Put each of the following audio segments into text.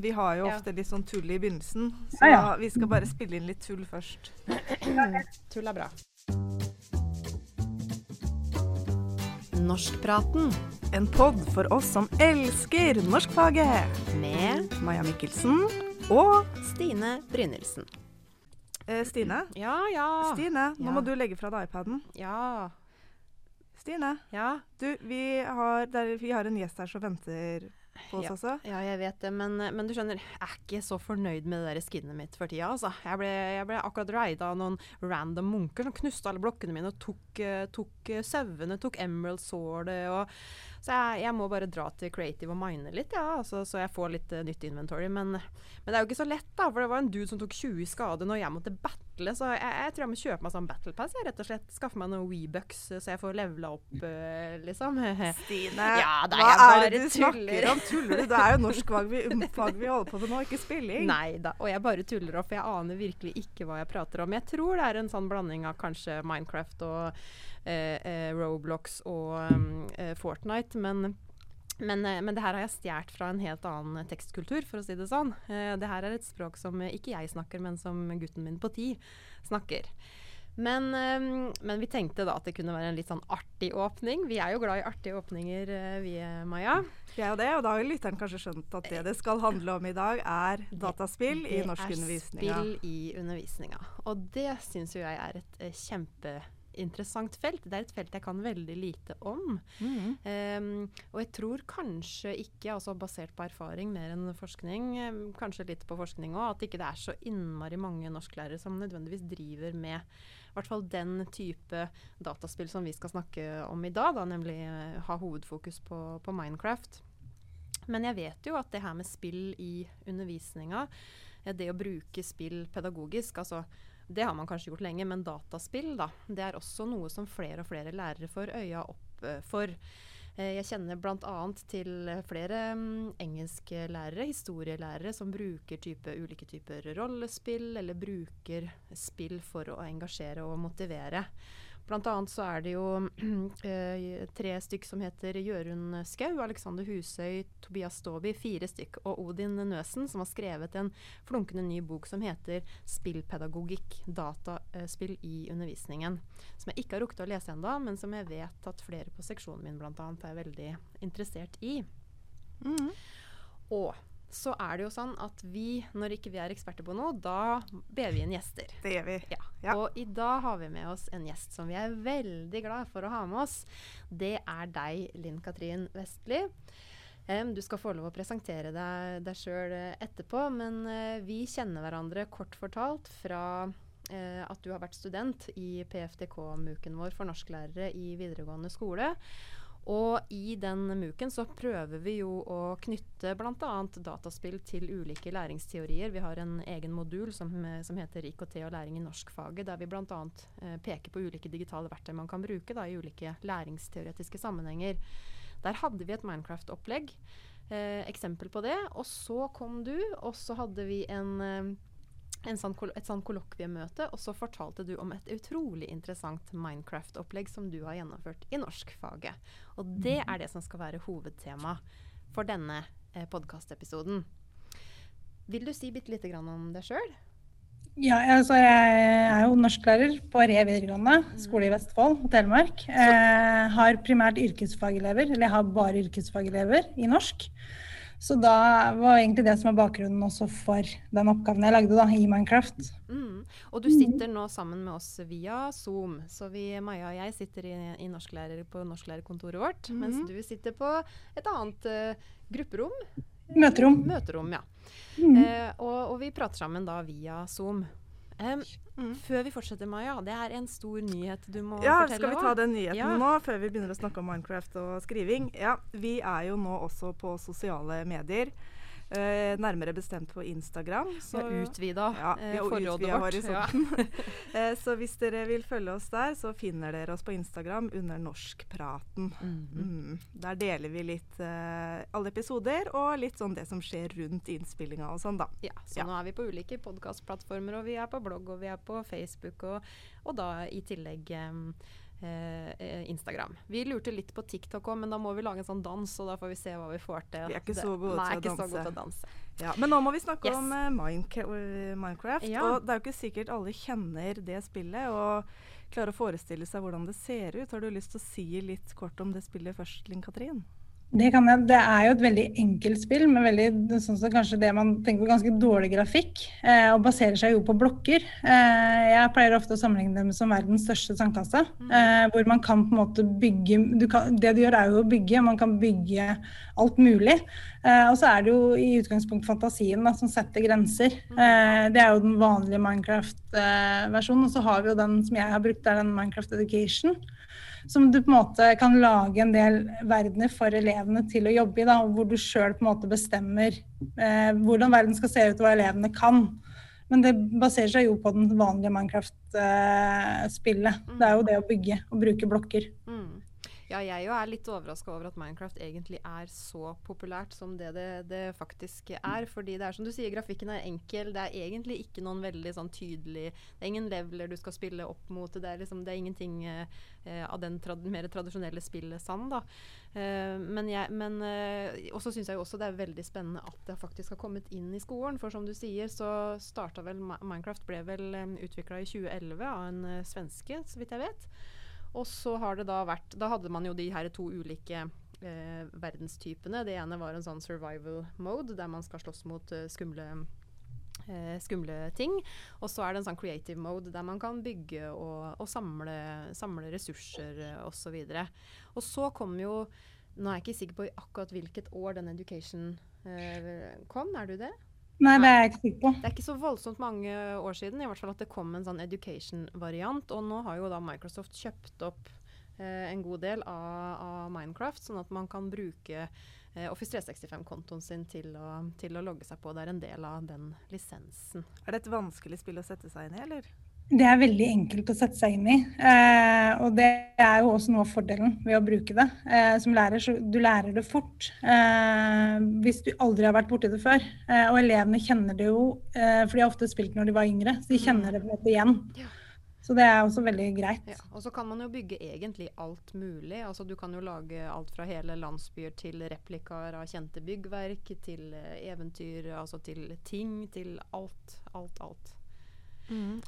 Vi har jo Ja. ofte litt sånn tull i begynnelsen, så Ja, ja. vi skal bare spille inn litt tull først. Tull er bra. Norskpraten En pod for oss som elsker norskfaget. med Maja Mikkelsen og Stine Brynildsen. eh, Stine. Ja, ja. Stine, nå Ja. må du legge fra deg iPaden. Ja. Stine, Ja. du, vi har, der, vi har en gjest her som venter på oss Ja. også. ja, jeg vet det, men, men du skjønner, jeg er ikke så fornøyd med det der skinnet mitt for tida. Altså. Jeg, ble, jeg ble akkurat raida av noen random munker som knuste alle blokkene mine og tok, eh, tok eh, sauene, tok emerald sword og Så jeg, jeg må bare dra til creative og mine litt, ja, altså, så jeg får litt uh, nytt inventory. Men, men det er jo ikke så lett, da, for det var en dude som tok 20 skader skade når jeg måtte battle, så jeg, jeg tror jeg må kjøpe meg sånn battle pass, jeg, rett og slett. Skaffe meg noen Webucks så jeg får levela opp, uh, liksom. Stine, Ja, da, hva er det du tuller. snakker om? Tuller du? Det er jo norskfag vi, fag vi holder på med nå, ikke spilling. Nei da, og jeg bare tuller opp, jeg aner virkelig ikke hva jeg prater om. Jeg tror det er en sånn blanding av kanskje Minecraft og uh, uh, Roblox og um, eh, Fortnite, men men, eh, men det her har jeg stjålet fra en helt annen tekstkultur, for å si det sånn. Eh, det her er et språk som eh, ikke jeg snakker, men som gutten min på ti snakker. Men, eh, men vi tenkte da at det kunne være en litt sånn artig åpning. Vi er jo glad i artige åpninger, eh, vi, Maja. Vi er jo det, og da har jo lytteren kanskje skjønt at det det skal handle om i dag, er dataspill i Det er. Spill i undervisninga. Og det syns jo jeg er et eh, kjempeinteressant felt. Det er et felt jeg kan veldig lite om. Mm. Um, og jeg tror kanskje ikke, altså basert på erfaring mer enn forskning, um, kanskje litt på forskning òg, at ikke det er så innmari mange norsklærere som nødvendigvis driver med i hvert fall den type dataspill som vi skal snakke om i dag, da, nemlig eh, ha hovedfokus på, på Minecraft. Men jeg vet jo at det her med spill i undervisninga, det å bruke spill pedagogisk, altså det har man kanskje gjort lenge, men dataspill, da, det er også noe som flere og flere lærere får øya opp eh, for. Eh, Jeg kjenner bl.a. til flere mm, engelsklærere, historielærere, som bruker type, ulike typer rollespill, eller bruker spill for å engasjere og motivere. Blant annet så er det jo eh, tre stykk som heter Jørund Skau, Alexander Husøy, Tobias Staaby, fire stykk, og Odin Nøsen, som har skrevet en flunkende ny bok som heter 'Spillpedagogikk dataspill i undervisningen'. Som jeg ikke har rukket å lese ennå, men som jeg vet at flere på seksjonen min bl.a. er veldig interessert i. Mm. Og så er det jo sånn at vi, når ikke vi er eksperter på noe, da ber vi inn gjester. Det gjør vi. Ja. Ja. Og i dag har vi med oss en gjest som vi er veldig glad for å ha med oss. Det er deg, Linn Katrin Vestli. Um, du skal få lov å presentere deg, deg sjøl etterpå, men uh, vi kjenner hverandre kort fortalt fra uh, at du har vært student i PFDK-muken vår for norsklærere i videregående skole. Og i den muken så prøver vi jo å knytte bl.a. dataspill til ulike læringsteorier. Vi har en egen modul som, som heter IKT og læring i norskfaget, der vi bl.a. Eh, peker på ulike digitale verktøy man kan bruke da, i ulike læringsteoretiske sammenhenger. Der hadde vi et Minecraft-opplegg. Eh, eksempel på det. Og så kom du, og så hadde vi en eh, sånn, et sånn kollokviemøte, og så fortalte du om et utrolig interessant Minecraft-opplegg som du har gjennomført i norskfaget. Og det er det som skal være hovedtema for denne eh, podkastepisoden. Vil du si bitte lite grann om deg sjøl? Ja, altså jeg er jo norsklærer på Re videregående skole i Vestfold og Telemark. Eh, har primært yrkesfagelever, eller jeg har bare yrkesfagelever i norsk. Så da var egentlig det som var bakgrunnen også for den oppgaven jeg lagde da, i Minecraft. Mm. Og du sitter nå sammen med oss via Zoom. Så vi, Maja og jeg sitter i, i norsklærer på norsklærerkontoret vårt, mens du sitter på et annet uh, grupperom. Møterom. Møterom, ja. Mm. Eh, og, og vi prater sammen da via Zoom. Em, Mm. Før vi fortsetter, Maja, det er en stor nyhet du må Ja, fortelle skal vi ta den nyheten Ja. nå, før vi begynner å snakke om Minecraft og skriving? Ja, vi er jo nå også på sosiale medier. Eh, nærmere bestemt på Instagram. Vi Så, har utvida ja, eh, forrådet vårt. Ja. eh, så hvis dere vil følge oss der, så finner dere oss på Instagram under Norskpraten. Mhm. Mm. Der deler vi litt eh, alle episoder, og litt sånn det som skjer rundt innspillinga og sånn, da. Ja, så Ja. nå er vi på ulike podkastplattformer, og vi er på blogg, og vi er på Facebook, og, og da i tillegg eh, eh, Instagram. Vi lurte litt på TikTok òg, men da må vi lage en sånn dans, og da får vi se hva vi får til. Vi er ikke så gode til danse. til å danse. Ja, men nå må vi snakke Yes. om eh, eh, Minecraft. Ja. Og det er jo ikke sikkert alle kjenner det spillet og klarer å forestille seg hvordan det ser ut. Har du lyst til å si litt kort om det spillet først, Linn Katrin? Det, kan jeg, det er jo et veldig enkelt spill, med veldig, sånn som kanskje det man tenker på ganske dårlig grafikk. Eh, og baserer seg jo på blokker. Eh, jeg pleier ofte å sammenligne det med som verdens største sandkasse. Eh, hvor man kan på en måte bygge du kan, Det du gjør, er jo å bygge. Man kan bygge alt mulig. Eh, og så er det jo i utgangspunkt fantasien da, som setter grenser. Eh, det er jo den vanlige Minecraft-versjonen. og så har vi jo den som jeg har brukt, det er den Minecraft Education som du på en måte kan lage en del verdener for elevene til å jobbe i. Da, hvor du sjøl bestemmer eh, hvordan verden skal se ut og hva elevene kan. Men det baserer seg jo på den vanlige Minecraft-spillet. det er jo det å bygge og bruke blokker. Mm. Ja, jeg er litt overraska over at Minecraft egentlig er så populært som det, det det faktisk er. Fordi det er som du sier, grafikken er enkel. Det er egentlig ikke noen veldig sånn tydelig Det er ingen leveler du skal spille opp mot. Det er, liksom, det er ingenting eh, av den trad mer tradisjonelle spillet sann, da. Eh, men jeg, men eh, også syns jeg jo også det er veldig spennende at det faktisk har kommet inn i skolen. For som du sier, så starta vel Minecraft ble vel um, utvikla i 2011 av en eh, svenske, så vidt jeg vet. Og så har det da vært Da hadde man jo de her to ulike eh, verdenstypene. Det ene var en sånn survival mode, der man skal slåss mot eh, skumle eh, skumle ting. Og så er det en sånn creative mode der man kan bygge og, og samle, samle ressurser eh, osv. Og så kom jo Nå er jeg ikke sikker på akkurat hvilket år den education eh, kom, er du det? Nei, det er jeg ikke sikker på. Det er ikke så voldsomt mange år siden i hvert fall at det kom en sånn education-variant. Og nå har jo da Microsoft kjøpt opp eh, en god del av, av Minecraft, sånn at man kan bruke eh, Office 365-kontoen sin til å, til å logge seg på. Det er en del av den lisensen. Er det et vanskelig spill å sette seg inn i, eller? Det er veldig enkelt å sette seg inn i. Eh, og det er jo også noe av fordelen ved å bruke det. Eh, som lærer, så du lærer det fort. Eh, hvis du aldri har vært borti det før. Eh, og elevene kjenner det jo, eh, for de har ofte spilt når de var yngre, så de kjenner det en igjen. Ja. Så det er også veldig greit. Ja, og så kan man jo bygge egentlig alt mulig. Altså Du kan jo lage alt fra hele landsbyer til replikaer av kjente byggverk, til eh, eventyr, altså til ting, til alt. Alt, alt.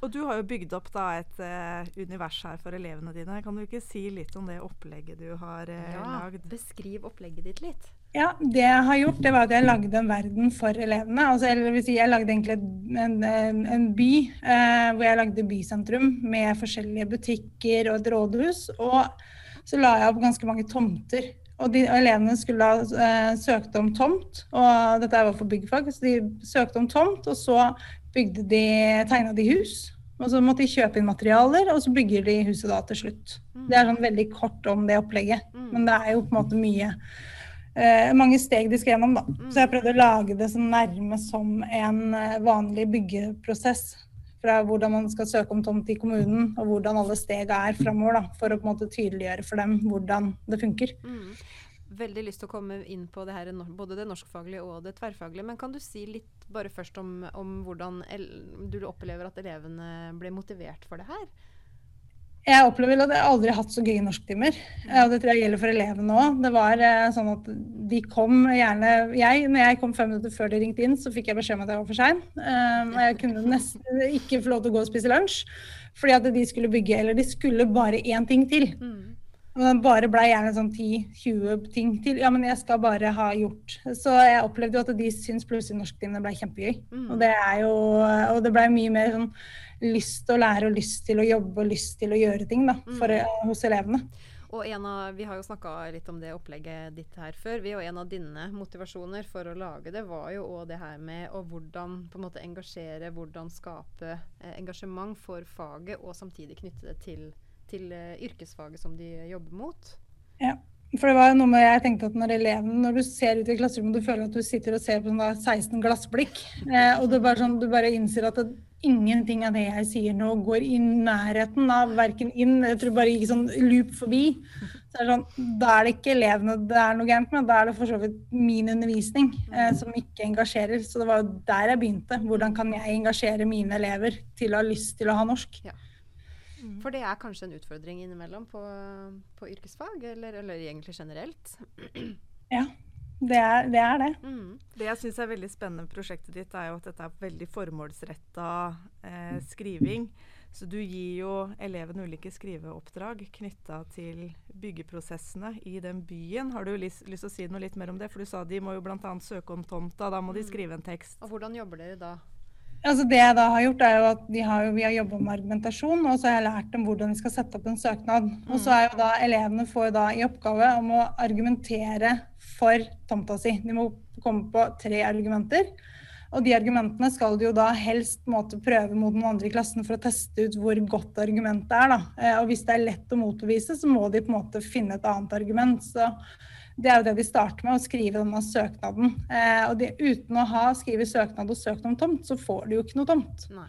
Og du har jo bygd opp da et uh, univers her for elevene dine. Kan du ikke si litt om det opplegget du har uh, Ja, lagd? beskriv opplegget ditt litt. Ja, det jeg har gjort, det var at jeg lagde en verden for elevene. Altså, eller vil si, jeg lagde egentlig en, en, en by eh, hvor jeg lagde bysentrum med forskjellige butikker og et rådhus. Og så la jeg opp ganske mange tomter. Og, de, og elevene skulle da eh, søkte om tomt, og dette var for byggfag, så de søkte om tomt, og så bygde de, tegna de hus. Og så måtte de kjøpe inn materialer, og så bygger de huset da til slutt. Det er sånn veldig kort om det opplegget, men det er jo på en måte mye eh, mange steg de skal gjennom, da. Så jeg prøvde å lage det så nærme som en eh, vanlig byggeprosess. Fra hvordan man skal søke om tomt i kommunen, og hvordan alle stega er framover. da, For å på en måte tydeliggjøre for dem hvordan det funker. Mm. Veldig lyst til å komme inn på det her, både det norskfaglige og det tverrfaglige. Men kan du si litt bare først om, om hvordan du opplever at elevene ble motivert for det her? Jeg opplever at jeg aldri har hatt så gøy i norsktimer. Og det tror jeg gjelder for elevene òg. Det var eh, sånn at de kom gjerne jeg, Når jeg kom fem minutter før de ringte inn, så fikk jeg beskjed om at jeg var for sein. Um, og jeg kunne nesten ikke få lov til å gå og spise lunsj. Fordi at de skulle bygge, eller de skulle bare én ting til. Og den bare blei gjerne sånn 10-20 ting til. Ja, men jeg skal bare ha gjort. Så jeg opplevde jo at de syntes plutselig norsktimene blei kjempegøy. Og det er jo Og det blei mye mer sånn lyst til å lære og lyst til å jobbe og lyst til å gjøre ting da, for, hos elevene. Og en av, Vi har jo snakka litt om det opplegget ditt her før. Vi, og En av dine motivasjoner for å lage det var jo òg det her med å hvordan på en måte engasjere, hvordan skape eh, engasjement for faget, og samtidig knytte det til, til eh, yrkesfaget som de jobber mot. Ja. For det var jo noe med, jeg tenkte at når eleven, når du ser ut i klasserommet, du føler at du sitter og ser på sånn 16 glassblikk, eh, og det er bare sånn, du bare innser at det, ingenting av det jeg sier nå går i nærheten av verken inn, jeg tror bare gikk sånn loop forbi. Så er det sånn, da er det ikke elevene det er noe gærent med, da er det for så vidt min undervisning eh, som ikke engasjerer. Så det var jo der jeg begynte. Hvordan kan jeg engasjere mine elever til å ha lyst til å ha norsk? Mm. For det er kanskje en utfordring innimellom på, på yrkesfag, eller, eller egentlig generelt. Ja, det er det. Er det. Mm. Det jeg syns er veldig spennende med prosjektet ditt, er jo at dette er veldig formålsretta eh, skriving. Så du gir jo elevene ulike skriveoppdrag knytta til byggeprosessene i den byen. Har du lyst, lyst til å si noe litt mer om det? For du sa de må jo bl.a. søke om tomta. Da må de Mm. skrive en tekst. Og hvordan jobber dere da? Altså det jeg da har gjort, er jo at har jo, vi har jobba med argumentasjon, og så har jeg lært dem hvordan de skal sette opp en søknad. Og så er jo da elevene får da i oppgave om å argumentere for tomta si. De må komme på tre argumenter. Og de argumentene skal de jo da helst måte prøve mot noen andre i klassen for å teste ut hvor godt argumentet er. da. Eh, Og hvis det er lett å motbevise, så må de på en måte finne et annet argument. Så det er jo det de starter med, å skrive denne søknaden. Eh, og de, uten å ha skrevet søknad og søkt om tomt, så får de jo ikke noe tomt. Nei.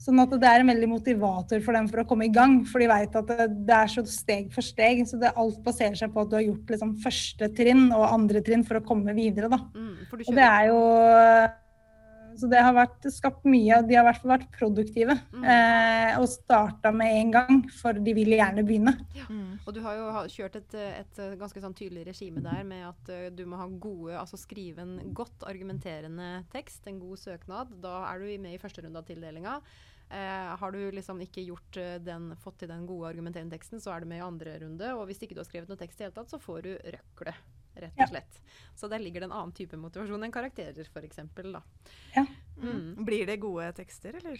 Sånn at det er en veldig motivator for dem for å komme i gang. For de vet at det, det er så steg for steg. Så det, alt baserer seg på at du har gjort liksom første trinn og andre trinn for å komme videre. da. Mm. Og det er jo Så det har vært skapt mye. De har i hvert fall vært produktive. Mm. Eh, og starta med en gang, for de vil gjerne begynne. Mm. Og du har jo kjørt et, et eh, ganske sånn tydelig regime der med at eh, du må ha gode, altså skrive en godt argumenterende tekst, en god søknad. Da er du med i første runde av tildelinga. Eh, har du liksom ikke gjort eh, den, fått til den gode argumenterende teksten, så er du med i andre runde. Og hvis ikke du har skrevet noe tekst i det hele tatt, så får du røkle, rett og slett. Så der ligger det en annen type motivasjon enn karakterer, f.eks. Ja. Mm. Blir det gode tekster, eller?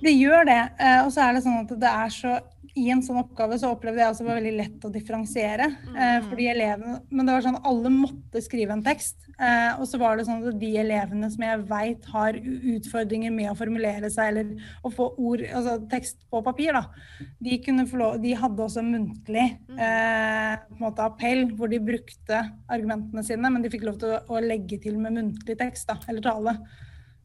Det gjør det. Eh, og så er det sånn at det er så I en sånn oppgave så opplevde jeg også det var veldig lett å differensiere. Eh, Mm. fordi elevene Men det var sånn alle måtte skrive en tekst. Eh, og så var det sånn at de elevene som jeg veit har utfordringer med å formulere seg eller å få ord, altså tekst på papir, da, de, kunne få lov, de hadde også muntlig eh, på en måte appell hvor de brukte argumentene sine, men de fikk lov til å, å legge til med muntlig tekst, da, eller tale.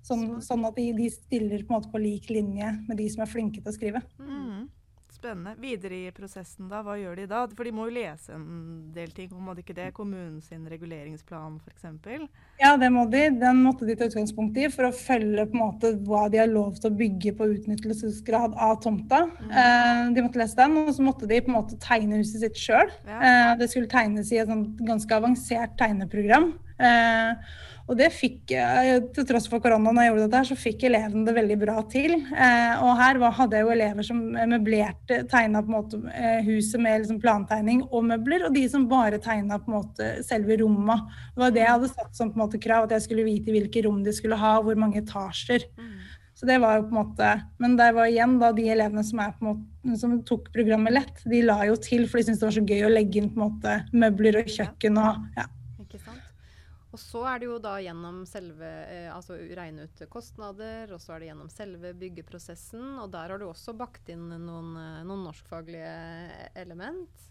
Sånn, sånn at de, de stiller på en måte på lik linje med de som er flinke til å skrive. Mm. Spennende. Videre i prosessen, da, hva gjør de da? For de må jo lese en del ting, må de ikke det? Kommunen sin reguleringsplan, f.eks. Ja, det må de. Den måtte de ta utgangspunkt i for å følge på en måte hva de har lov til å bygge på utnyttelsesgrad av tomta. Eh, de måtte lese den, og så måtte de på en måte tegne huset sitt sjøl. Ja. Eh, det skulle tegnes i et sånt ganske avansert tegneprogram. Eh, og det fikk, til tross for korona, når jeg gjorde dette så fikk elevene det veldig bra til. Eh, og her var, hadde jeg jo elever som møblerte, tegna på en måte eh, huset med liksom plantegning og møbler, og de som bare tegna på en måte selve romma. Det var det jeg hadde satt som på en måte krav, at jeg skulle vite hvilke rom de skulle ha, og hvor mange etasjer. Mm. Så det var jo på en måte Men det var igjen da de elevene som, er på en måte, som tok programmet lett, de la jo til, for de syntes det var så gøy å legge inn på en måte møbler og kjøkken og ja. Og så er det jo da gjennom selve eh, Altså regne ut kostnader, og så er det gjennom selve byggeprosessen. Og der har du også bakt inn noen, eh, noen norskfaglige element.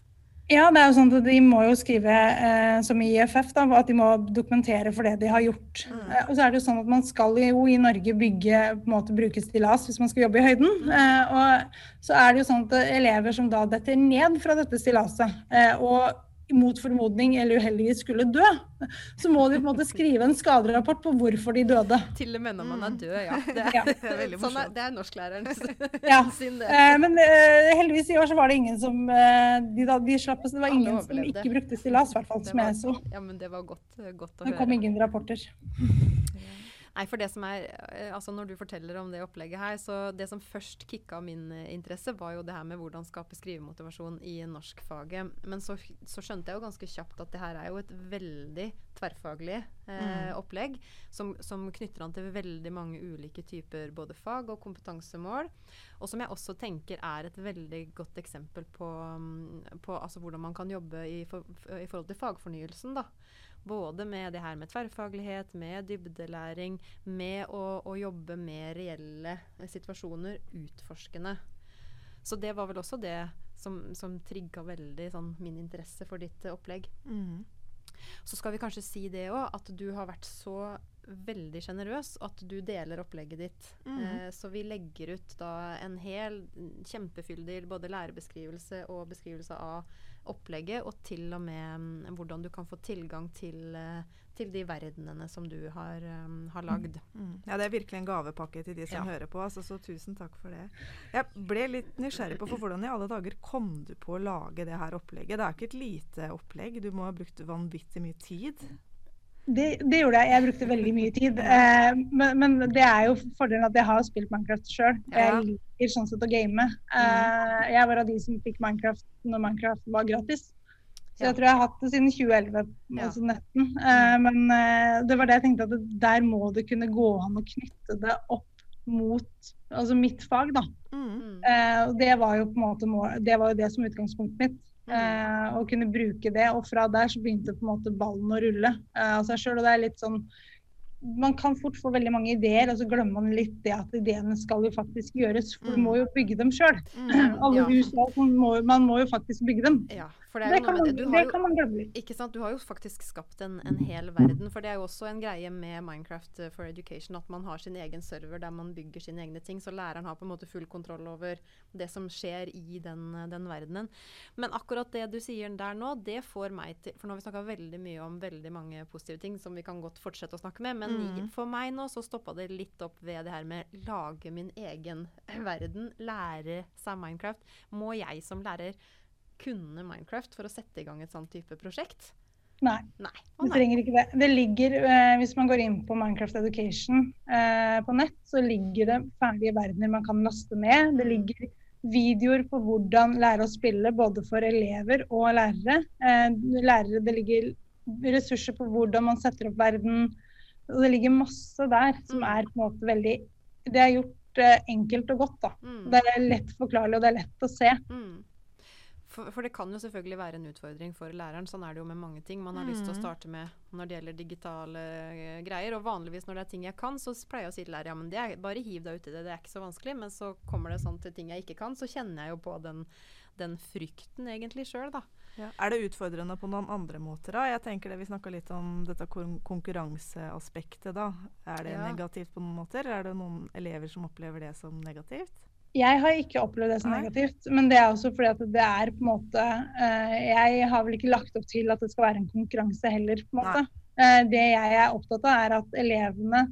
Ja, det er jo sånn at de må jo skrive eh, som i IFF, da, at de må dokumentere for det de har gjort. Eh, og så er det jo sånn at man skal jo i Norge bygge, på en måte bruke stillas hvis man skal jobbe i høyden. Eh, og så er det jo sånn at elever som da detter ned fra dette stillaset, eh, og mot formodning eller uheldigvis skulle dø, så må de på en måte skrive en skaderapport på hvorfor de døde. Til og med når man er Mm. død, ja. Det Ja. er, Det er veldig sånn er, det er norsklæreren Ja. sin, det. Eh, men eh, heldigvis i år så var det ingen som eh, de, da, de slapp, Det var Alle ingen som ikke brukte stillas, i hvert fall som jeg så. Ja, men det var godt, godt å Det kom ingen rapporter. Nei, for det som er, eh, altså Når du forteller om det opplegget her, så det som først kicka min eh, interesse, var jo det her med hvordan skape skrivemotivasjon i norskfaget. Men så, så skjønte jeg jo ganske kjapt at det her er jo et veldig tverrfaglig eh, Mm. opplegg som, som knytter an til veldig mange ulike typer både fag og kompetansemål. Og som jeg også tenker er et veldig godt eksempel på, mm, på altså hvordan man kan jobbe i, for, i forhold til fagfornyelsen. da. Både med det her med tverrfaglighet, med dybdelæring, med å, å jobbe med reelle eh, situasjoner, utforskende. Så det var vel også det som, som trigga veldig sånn, min interesse for ditt eh, opplegg. Mm. Så skal vi kanskje si det òg, at du har vært så veldig sjenerøs at du deler opplegget ditt. Mm. Eh, så vi legger ut da en hel mm, kjempefyldig både lærebeskrivelse og beskrivelse av opplegget, og til og med mm, hvordan du kan få tilgang til, eh, til de verdenene som du har, um, har lagd. Mm. Ja, det er virkelig en gavepakke til de som Ja. hører på. Altså, så tusen takk for det. Jeg ble litt nysgjerrig på for hvordan i alle dager kom du på å lage det her opplegget? Det er ikke et lite opplegg. Du må ha brukt vanvittig mye tid. Det, det gjorde jeg. Jeg brukte veldig mye tid. Eh, men, men det er jo fordelen at jeg har spilt Minecraft sjøl. Jeg liker sånn sett å game. Eh, jeg var av de som fikk Minecraft når Minecraft var gratis. Så jeg tror jeg har hatt det siden 2011, Ja. altså nesten. Eh, men eh, det var det jeg tenkte at det, der må det kunne gå an å knytte det opp mot altså mitt fag, da. Mm. Mm. Eh, og det var jo på en måte det var jo det som utgangspunktet mitt. Eh, og kunne bruke det. Og fra der så begynte på en måte ballen å rulle eh, av seg sjøl. Og det er litt sånn Man kan fort få veldig mange ideer, og så glemmer man litt det at ideene skal jo faktisk gjøres. For du Mm. må jo bygge dem sjøl. Mm. Alle Ja. hus og alt, man man må jo faktisk bygge dem. Ja, for det Det kan man, det. Du har det jo kan man glemme litt. Ikke sant? Du har jo faktisk skapt en, en hel verden. For det er jo også en greie med Minecraft eh, for Education at man har sin egen server der man bygger sine egne ting. Så læreren har på en måte full kontroll over det som skjer i den, eh, den verdenen. Men akkurat det du sier der nå, det får meg til For nå har vi snakka veldig mye om veldig mange positive ting som vi kan godt fortsette å snakke med. Men Mm. for meg nå så stoppa det litt opp ved det her med lage min egen verden. Lære seg Minecraft. Må jeg som lærer kunne Minecraft for å sette i gang et sånt type prosjekt? Nei. Nei. Å nei. trenger ikke det. Det ligger, eh, Hvis man går inn på Minecraft Education eh, på nett, så ligger det ferdige verdener man kan laste ned. Det Mm. ligger videoer på hvordan lære å spille, både for elever og lærere. Eh, lærere det ligger ressurser på hvordan man setter opp verden. Og det ligger masse der som Mm. er på en måte veldig Det er gjort eh, enkelt og godt. da. Mm. Det er lett forklarlig, og det er lett å se. Mm. For, for det kan jo selvfølgelig være en utfordring for læreren. Sånn er det jo med mange ting man har lyst til å Mm. starte med når det gjelder digitale uh, greier. Og vanligvis når det er ting jeg kan, så pleier jeg å si til lærer ja, men det er, bare hiv deg uti det, det er ikke så vanskelig. Men så kommer det sånn til ting jeg ikke kan, så kjenner jeg jo på den, den frykten egentlig sjøl, da. Ja. Er det utfordrende på noen andre måter? da? Jeg tenker det Vi snakka litt om dette kon- konkurranseaspektet. da. Er det Ja. negativt på noen måter? Er det noen elever som opplever det som negativt? Jeg har ikke opplevd det som negativt, men det er også fordi at det er på en måte eh, Jeg har vel ikke lagt opp til at det skal være en konkurranse heller, på en måte. Eh, det jeg er opptatt av, er at elevene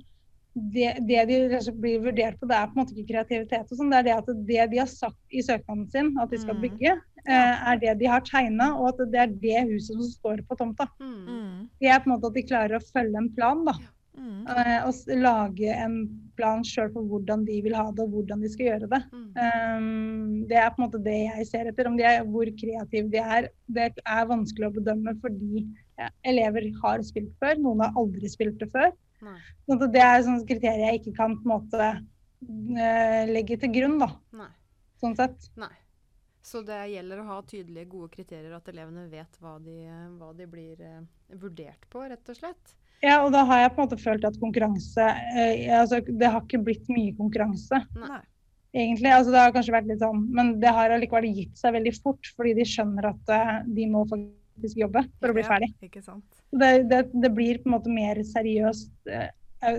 det, det de blir vurdert på, det er på en måte ikke kreativitet og sånn. Det er det at det de har sagt i søknaden sin at de skal Mm. bygge, eh, er det de har tegna, og at det er det huset som står på tomta. Mm. Mm. Det er på en måte at de klarer å følge en plan, da. Mm. Eh, og lage en plan sjøl for hvordan de vil ha det, og hvordan de skal gjøre det. Mm. Um, det er på en måte det jeg ser etter. Om de er, hvor kreative de er, det er vanskelig å bedømme fordi ja, elever har spilt før. Noen har aldri spilt det før. Nei. Sånn det er sånne kriterier jeg ikke kan på en måte uh, legge til grunn, da. Nei. Sånn sett. Nei. Så det gjelder å ha tydelige, gode kriterier, at elevene vet hva de, hva de blir uh, vurdert på, rett og slett. Ja, og da har jeg på en måte følt at konkurranse eh, altså, Det har ikke blitt mye konkurranse, Nei. egentlig. Altså, det har kanskje vært litt sånn, men det har allikevel gitt seg veldig fort, fordi de skjønner at eh, de må faktisk jobbe for å bli Ja, ferdig. Ikke sant. Det, det, det blir på en måte mer seriøst eh,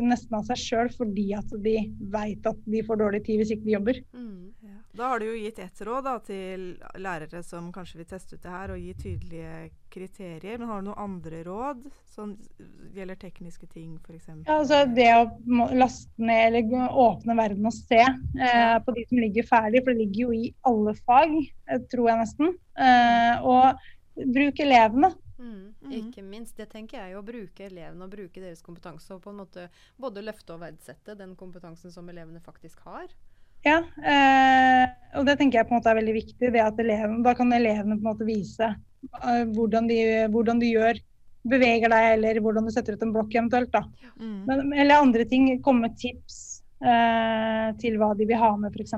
nesten av seg sjøl, fordi at de veit at de får dårlig tid hvis ikke de jobber. Mm. Ja. Da har du jo gitt ett råd da, til lærere som kanskje vil teste ut det her, og gi tydelige kriterier. Men har du noen andre råd som gjelder tekniske ting, f.eks.? Ja, altså det å laste ned eller åpne verden og se eh, på de som ligger ferdig, for det ligger jo i alle fag, eh, tror jeg nesten. Eh, og bruk elevene. Mm. Mhm. Ikke minst. Det tenker jeg, å bruke elevene og bruke deres kompetanse. Og på en måte både løfte og verdsette den kompetansen som elevene faktisk har. Ja, eh, og det tenker jeg på en måte er veldig viktig. det at eleven, Da kan elevene på en måte vise eh, hvordan, de, hvordan du gjør, beveger deg, eller hvordan du setter ut en blokk eventuelt. da. Mm. Men, eller andre ting. Komme med tips eh, til hva de vil ha med, f.eks.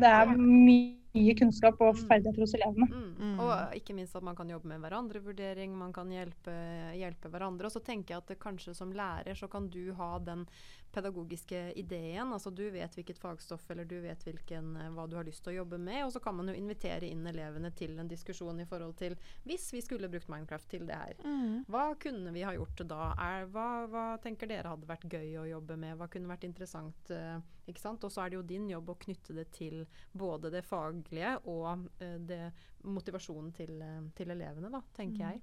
Det er mye kunnskap og Mm. ferdigheter hos elevene. Mm. Mm. Og ikke minst at man kan jobbe med hverandre-vurdering, man kan hjelpe, hjelpe hverandre. Og så tenker jeg at kanskje som lærer så kan du ha den pedagogiske ideen. Altså du vet hvilket fagstoff eller du vet hvilken, eh, hva du har lyst til å jobbe med. Og så kan man jo invitere inn elevene til en diskusjon i forhold til hvis vi skulle brukt Minecraft til det her. Mm. Hva kunne vi ha gjort da? Er, hva, hva tenker dere hadde vært gøy å jobbe med? Hva kunne vært interessant? Uh, ikke sant? Og så er det jo din jobb å knytte det til både det faglige og uh, det, motivasjonen til, uh, til elevene, da, tenker jeg.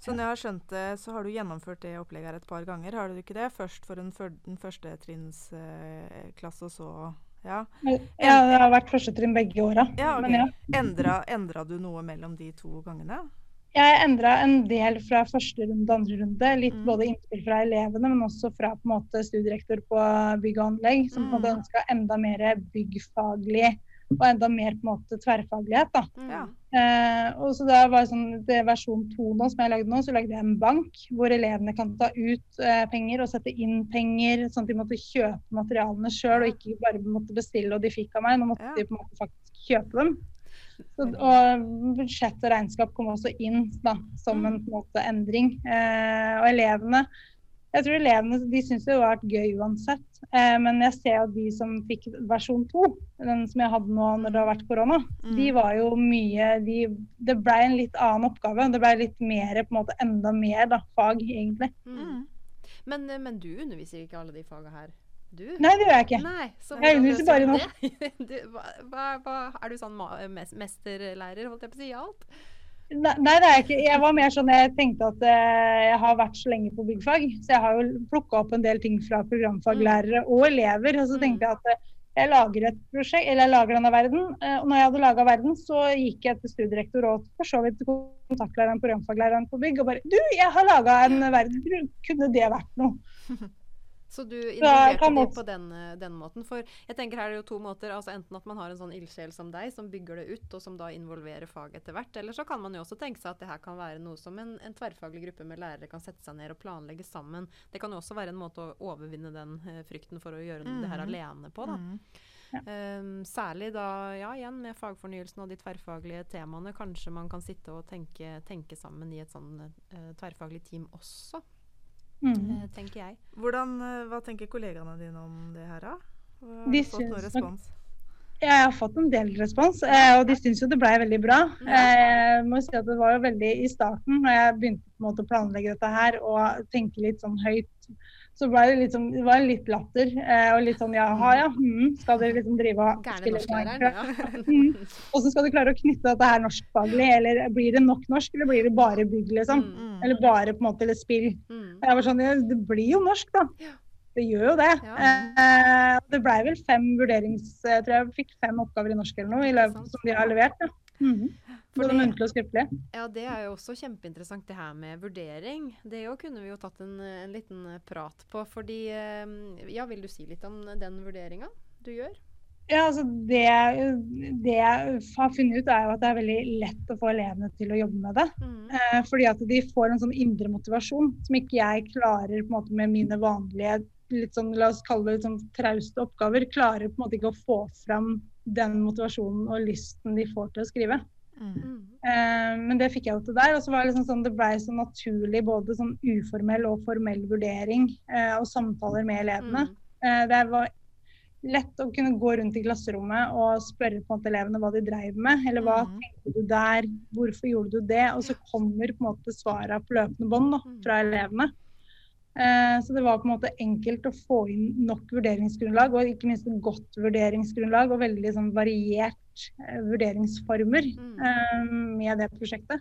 Sånn jeg har skjønt det, så har du gjennomført det opplegget her et par ganger, har du ikke det? Først for en, før, en førstetrinnsklasse, og så Ja. Ja, det har vært første trinn begge åra. ja okay. Ja. Endra, endra du noe mellom de to gangene? Jeg endra en del fra første runde til andre runde. Litt Mm. både innspill fra elevene, men også fra på en måte studierektor på bygg og anlegg, som Mm. ønska enda mer byggfaglig og enda mer på en måte tverrfaglighet. da. Mm. Ja. Eh, og så da var det sånn, det er versjon to nå, som jeg lagde nå, så lagde jeg en bank hvor elevene kan ta ut eh, penger og sette inn penger, sånn at de måtte kjøpe materialene sjøl og ikke bare måtte bestille og de fikk av meg. Nå måtte Ja. de på en måte faktisk kjøpe dem. Så, og budsjett og regnskap kom også inn da, som en, på en måte endring. Eh, og elevene jeg tror elevene de syns det var gøy uansett. Eh, men jeg ser at de som fikk versjon to, den som jeg hadde nå når det har vært korona, Mm. de var jo mye de, Det ble en litt annen oppgave. Det ble litt mer, på en måte enda mer da, fag, egentlig. Mm. Men, men du underviser ikke alle de faga her? Du? Nei, det gjør jeg ikke. Nei, så Jeg underviser bare nå. Hva, hva, hva, er du sånn mesterlærer, holdt jeg på å si, i alt? Nei, det er jeg ikke. Jeg var mer sånn jeg tenkte at eh, jeg har vært så lenge på byggfag, så jeg har jo plukka opp en del ting fra programfaglærere og elever. Og så Mm. tenkte jeg at eh, jeg lager et prosjekt, eller jeg lager denne verden. eh, Og når jeg hadde laga verden, så gikk jeg til studierektor og for så vidt kontaktlæreren kontaktlæreren, programfaglæreren på bygg og bare Du, jeg har laga en verden. Kunne det vært noe? Så du involverte dem på den, eh, den måten. For jeg tenker her er det jo to måter. altså Enten at man har en sånn ildsjel som deg, som bygger det ut, og som da involverer faget etter hvert. Eller så kan man jo også tenke seg at det her kan være noe som en, en tverrfaglig gruppe med lærere kan sette seg ned og planlegge sammen. Det kan jo også være en måte å overvinne den eh, frykten for å gjøre det her Mhm. alene på. da. Mm. Um, særlig da, ja, igjen med fagfornyelsen og de tverrfaglige temaene. Kanskje man kan sitte og tenke, tenke sammen i et sånn uh, tverrfaglig team også, Mm. eh, tenker jeg. Hvordan, eh, hva tenker kollegaene dine om det her, da? Har De du fått noe respons? Jeg har fått en del respons, eh, og de syns jo det blei veldig bra. Eh, Jeg må si at Det var jo veldig i starten, når jeg begynte på en måte å planlegge dette her og tenke litt sånn høyt, så ble det sånn, det var litt latter. eh, Og litt sånn jaha, ja, mm, skal dere liksom drive og spille. Minecraft? Ja. Mm. Og så skal du klare å knytte dette her norskfaglig, eller blir det nok norsk, eller blir det bare bygg, liksom? Mm, Mm. Eller bare på en måte eller spill. mm. Jeg var sånn, det blir jo norsk, da. Ja. Det gjør jo det. Ja. Eh, det blei vel fem vurderings... Jeg tror jeg fikk fem oppgaver i norsk eller noe i løpet som de har levert. Ja. Mhm. Både muntlig og skriftlig. Ja, det er jo også kjempeinteressant det her med vurdering. Det jo kunne vi jo tatt en, en liten eh, prat på. Fordi eh, Ja, vil du si litt om den vurderinga du gjør? Ja, altså det, det jeg har funnet ut, er jo at det er veldig lett å få elevene til å jobbe med det. Mm. Eh, fordi at de får en sånn indre motivasjon som ikke jeg klarer på en måte med mine vanlige litt sånn, la oss kalle det litt sånn trauste oppgaver. Klarer på en måte ikke å få fram den motivasjonen og lysten de får til å skrive. Mm. Mm. Eh, men det fikk jeg jo til der. Og så var det liksom sånn, det blei så naturlig både sånn uformell og formell vurdering uh, og samtaler med elevene. Mm. Eh, det var lett å kunne gå rundt i klasserommet og spørre på en måte elevene hva de dreiv med. Eller hva mm. tenkte du der, hvorfor gjorde du det? Og så kommer på en måte svarene på løpende bånd Mhm. fra elevene. Eh, så det var på en måte enkelt å få inn nok vurderingsgrunnlag, og ikke minst et godt vurderingsgrunnlag og veldig sånn variert eh, vurderingsformer Mm. eh, med det prosjektet.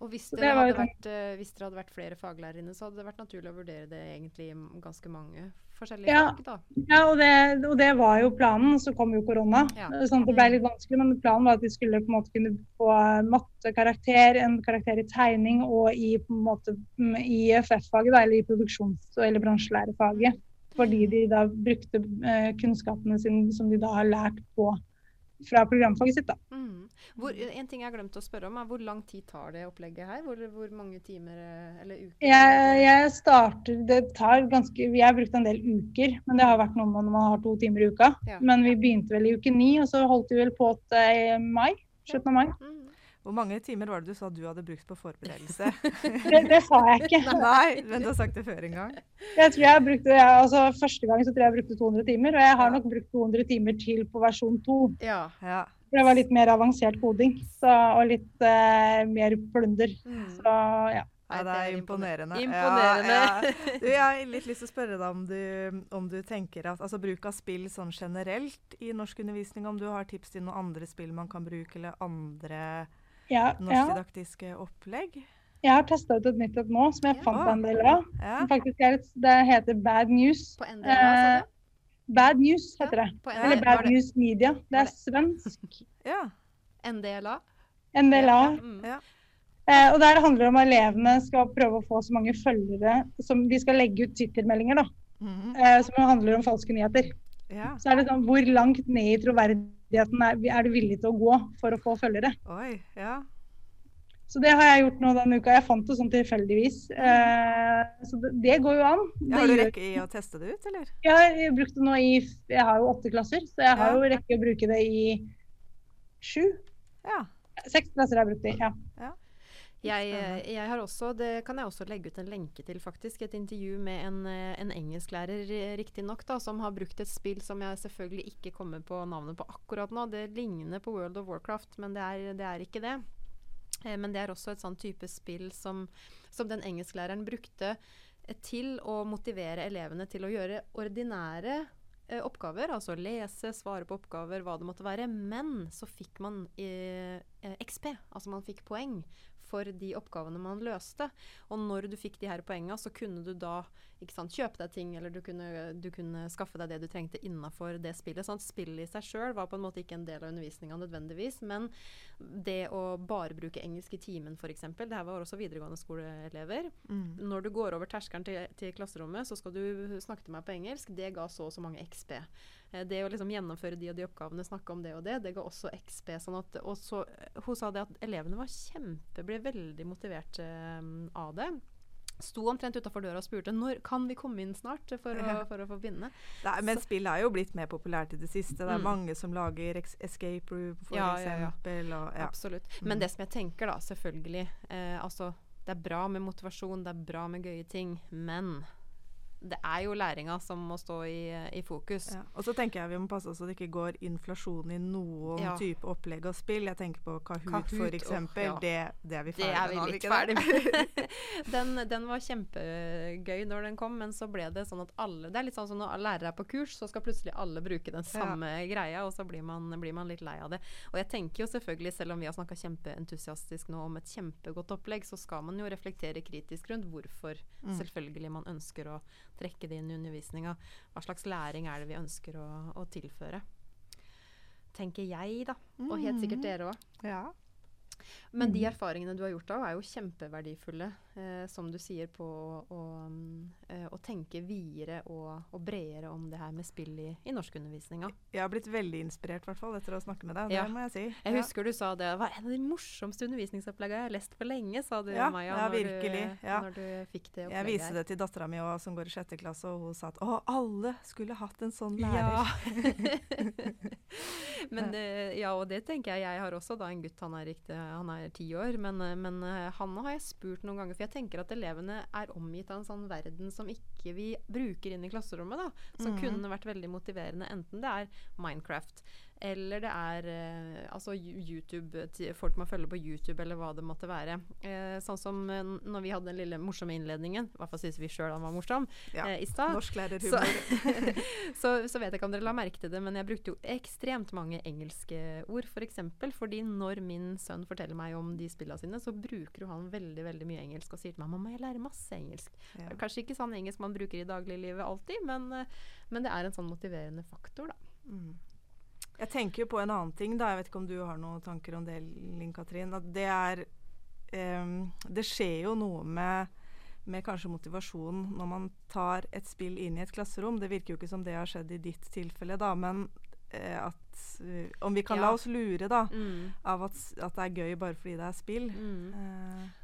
Og hvis det, det hadde vært, eh, hvis dere hadde vært flere faglærere inne, så hadde det vært naturlig å vurdere det egentlig i ganske mange forskjellige Ja. fag. da. Ja, og det, og det var jo planen. Så kom jo korona. Ja. Sånn at det ble litt vanskelig, men planen var at de skulle på en måte kunne få mattekarakter, en karakter i tegning og i på en måte mm, i FF-faget, eller i produksjons- eller bransjelærefaget. Fordi de da brukte eh, kunnskapene sine som de da har lært på fra programfaget sitt. da. Mm. Hvor, en ting jeg glemte å spørre om, er hvor lang tid tar det opplegget her? Hvor, hvor mange timer eh, eller uker? Jeg, jeg starter Det tar ganske Vi har brukt en del uker, men det har vært noe når man har to timer i uka. Ja. Men vi begynte vel i uke ni, og så holdt vi vel på til mai. Slutten av mai. Mm. Hvor mange timer var det du sa du hadde brukt på forberedelse? Det, det sa jeg ikke. Nei, men du har sagt det før en gang. Jeg tror jeg brukte, ja, altså Første gang så tror jeg jeg brukte 200 timer, og jeg har nok brukt 200 timer til på versjon 2. Ja. Ja. For det var litt mer avansert koding så, og litt uh, mer plunder. Mm. Så ja. Ja, det er imponerende. Imponerende. Ja, ja. Du, jeg har litt lyst til å spørre deg om du, om du tenker at altså bruk av spill sånn generelt i norskundervisning, om du har tips til noen andre spill man kan bruke, eller andre Ja, ja. opplegg? Jeg har testa ut et nytt et nå som jeg Ja. fant en del av. Ja. Faktisk er et, det heter Bad News. På NDLA, sa du? Bad News heter det. På Eller Bad det News Media. Det er svensk. ja. NDLA? NDLA. Mm. Ja. Eh, og der handler det om at elevene skal prøve å få så mange følgere som de skal legge ut Twitter-meldinger, da. Mhm. Eh, som handler om falske nyheter. ja. Så er det sånn, hvor langt ned i troverdigheten er, er du villig til å gå for å få følgere? Oi. Ja. Så det har jeg gjort nå denne uka. Jeg fant det sånn tilfeldigvis. Eh, så det, det går jo an. Ja har du rekke i å teste det ut, eller? Jeg har brukt det nå i Jeg har jo åtte klasser, så jeg har Ja. jo rekke å bruke det i sju. Ja. Seks klasser har jeg brukt det i. Ja. Jeg, jeg har også, det kan jeg også legge ut en lenke til, faktisk. Et intervju med en, eh, en engelsklærer, eh, riktignok, som har brukt et spill som jeg selvfølgelig ikke kommer på navnet på akkurat nå. Det ligner på World of Warcraft, men det er, det er ikke det. Eh, men det er også et sånn type spill som, som den engelsklæreren brukte eh, til å motivere elevene til å gjøre ordinære eh, oppgaver, altså lese, svare på oppgaver, hva det måtte være. Men så fikk man eh, eh, XP, altså man fikk poeng for de oppgavene man løste. Og når du fikk de her poengene, så kunne du da kjøpe deg ting, eller du kunne, du kunne skaffe deg det du trengte innafor det spillet. Sånn spillet i seg sjøl var på en måte ikke en del av undervisninga nødvendigvis, men det å bare bruke engelsk i timen, f.eks., det her var også videregående skoleelever. Mm. Når du går over terskelen til, til klasserommet, så skal du snakke til meg på engelsk. Det ga så og så mange XP. Eh, Det å liksom gjennomføre de og de oppgavene, snakke om det og det, det ga også XP. Sånn at, og så, hun sa det at elevene var kjempe, ble veldig motiverte um, av det. Sto omtrent utafor døra og spurte når kan vi komme inn snart for å, for å få. Det er, men spill er jo blitt mer populært i det siste. Det er Mm. mange som lager escape room, for Ja, ja, ja. eksempel. Og, ja. Absolutt. Mm. Men det som jeg tenker, da, selvfølgelig eh, Altså, det er bra med motivasjon, det er bra med gøye ting, men det er jo læringa som må stå i, i fokus. Ja. Og så tenker jeg vi må passe oss så det ikke går inflasjon i noen Ja. type opplegg og spill. Jeg tenker på Kahoot, Kahoot, for Oh, ja. det, det er vi er ferdig med. den, den var kjempegøy når den kom, men så ble det sånn at alle Det er litt sånn som når lærere er på kurs, så skal plutselig alle bruke den samme greia, og så blir man, blir man litt lei av det. Og jeg tenker jo selvfølgelig, selv om vi har snakka kjempeentusiastisk nå om et kjempegodt opplegg, så skal man jo reflektere kritisk rundt hvorfor Mm. selvfølgelig man ønsker å trekke det inn i undervisninga. Hva slags læring er det vi ønsker å, å tilføre? Tenker jeg, da. Og helt sikkert Mhm. dere òg. Ja. Men de Mhm. erfaringene du har gjort da, er jo kjempeverdifulle, eh, som du sier, på å, eh, å tenke videre og, og bredere om det her med spill i, i norskundervisninga. Jeg har blitt veldig inspirert hvert fall, etter å snakke med deg. Ja. Det må jeg si. Jeg ja. husker du sa det Det var en av de morsomste undervisningsoppleggene jeg har lest på lenge, sa du, Ja, Maja, ja, virkelig, du, ja. når du fikk det Jeg viste det til dattera mi som går i sjette klasse, og hun sa at å, alle skulle hatt en sånn Ja. lærer. men eh, ja, og det tenker jeg. Jeg har også da en gutt, han er, riktig, han er ti år, men, eh, men han har jeg spurt noen ganger. For jeg tenker at elevene er omgitt av en sånn verden som ikke vi bruker inn i klasserommet. da, Som mm. kunne vært veldig motiverende. Enten det er Minecraft, eller det er eh, altså YouTube, folk man følger på YouTube, eller hva det måtte være. Eh, sånn som eh, når vi hadde den lille morsomme innledningen, i hvert fall syns vi sjøl han var morsom, Ja. eh, i stad. Så, Norsklærerhumor. så, så vet jeg ikke om dere la merke til det, men jeg brukte jo ekstremt mange engelske ord, f.eks. For eksempel, fordi når min sønn forteller meg om de spillene sine, så bruker jo han veldig veldig mye engelsk og sier til meg mamma, jeg lærer masse engelsk. Ja. Kanskje ikke sånn engelsk man bruker i dagliglivet alltid, men, eh, men det er en sånn motiverende faktor, da. Mm. Jeg tenker jo på en annen ting, da. Jeg vet ikke om du har noen tanker om det, Linn Katrin. At det er um, Det skjer jo noe med, med kanskje motivasjonen når man tar et spill inn i et klasserom. Det virker jo ikke som det har skjedd i ditt tilfelle, da, men eh, at uh, Om vi kan Ja. la oss lure, da, Mm. av at, at det er gøy bare fordi det er spill. Mm. Hva-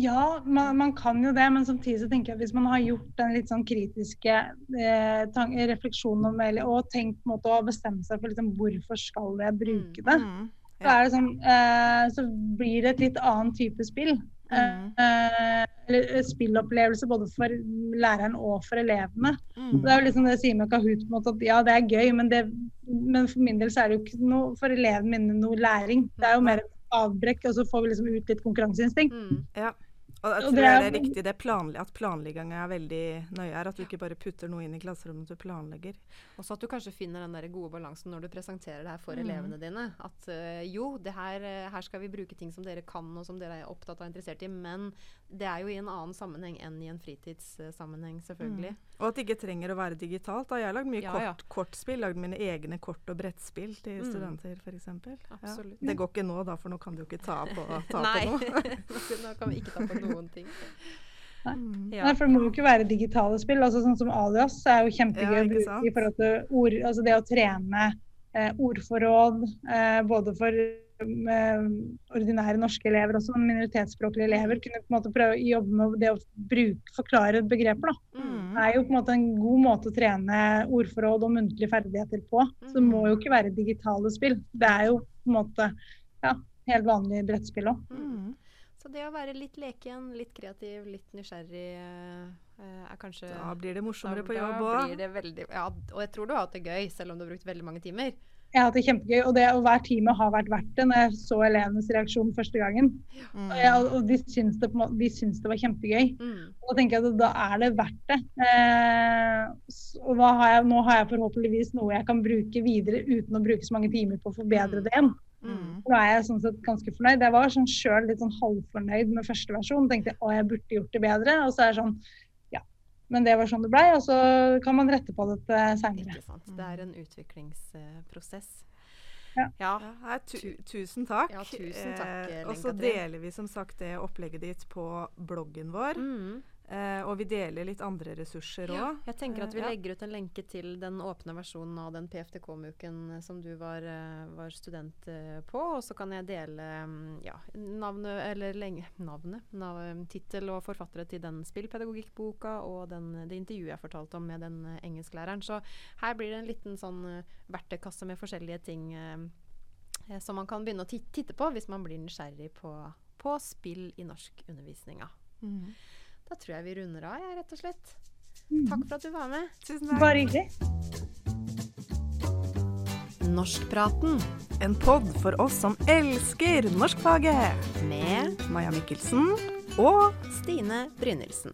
Ja, man, man kan jo det, men samtidig så tenker jeg at hvis man har gjort den litt sånn kritiske eh, refleksjonen om, eller, og tenkt på en måte å bestemme seg for liksom, hvorfor skal jeg bruke det, mm. så, er det sånn, eh, så blir det et litt annen type spill. Mm. Eh, eller spillopplevelse både for læreren og for elevene. Mm. Det er jo liksom det jeg sier med Kahoot, på en måte, at ja, det er gøy, men, det, men for min del så er det jo ikke noe for elevene mine noe læring. Det er jo mer et avbrekk, og så får vi liksom ut litt konkurranseinstinkt. Mm. Ja. Og jeg tror det det er- er riktig det planlig, at planlegginga er veldig nøye her. At du ikke bare putter noe inn i klasserommet, du planlegger. Også at du kanskje finner den der gode balansen når du presenterer det her for Mm. elevene dine. At øh, jo, det her, eh, her skal vi bruke ting som dere kan og som dere er opptatt av og interessert i, men det er jo i en annen sammenheng enn i en fritidssammenheng, selvfølgelig. Og at det ikke trenger å være digitalt. Da. Jeg har lagd mye Ja, kort, ja. kortspill. Lagd mine egne kort- og brettspill til Mm. studenter, f.eks. Ja. Det går ikke nå, da, for nå kan du jo ikke ta på, ta Nei, på noe. nå kan vi ikke ta på noen ting. Nei. Ja. Nei, for det må jo ikke være digitale spill. altså Sånn som Alias er jo kjempegøy Ja, å bruke i forhold til ord, altså det å trene eh, ordforråd eh, både for ordinære norske elever også, men minoritetsspråklige elever. Kunne på en måte prøve å jobbe med det å bruke, forklare begreper. da. Mm. Det er jo på en måte en god måte å trene ordforråd og muntlige ferdigheter på. Så det må jo ikke være digitale spill. Det er jo på en måte ja, helt vanlig brettspill òg. Mm. Så det å være litt leken, litt kreativ, litt nysgjerrig eh, eh, er kanskje Da blir det morsommere da- på jobb òg. blir det veldig Ja, og jeg tror du har hatt det gøy, selv om du har brukt veldig mange timer. Jeg har hatt det kjempegøy, og, det, og hver time har vært verdt det når jeg så elevenes reaksjon første gangen. Mm. Og, jeg, og de, syns det, de syns det var kjempegøy. Mm. Og da tenker jeg at da er det verdt det. Eh, og har jeg, nå har jeg forhåpentligvis noe jeg kan bruke videre uten å bruke så mange timer på å forbedre Mm. det igjen. Mm. Nå er jeg sånn sett ganske fornøyd. Jeg var sånn sjøl litt sånn halvfornøyd med første versjon. Tenkte å, jeg burde gjort det bedre. Og så er det sånn. Men det var sånn det blei, og så kan man rette på dette seinere. Det er en utviklingsprosess. Ja. ja. Ja, tu tusen takk. Ja, tusen takk, Eh, og så deler vi som sagt det opplegget ditt på bloggen vår. Mm. Eh, og vi deler litt andre ressurser òg. Jeg tenker at vi Eh, ja. legger ut en lenke til den åpne versjonen av den PFTK-muken som du var, eh, var student eh, på. Og så kan jeg dele mm, ja, navnet, eller lenge, navnet, nav, tittel og forfattere til den spillpedagogikkboka og den, det intervjuet jeg fortalte om med den eh, engelsklæreren. Så her blir det en liten sånn eh, verktøykasse med forskjellige ting eh, eh, som man kan begynne å titte på hvis man blir nysgjerrig på, på spill i norskundervisninga. Mm. Da tror jeg vi runder av, jeg, rett og slett. Mm. Takk for at du var med. Tusen takk. Bare hyggelig. Norskpraten En pod for oss som elsker norskfaget. Med Maja Mikkelsen og Stine Brynildsen.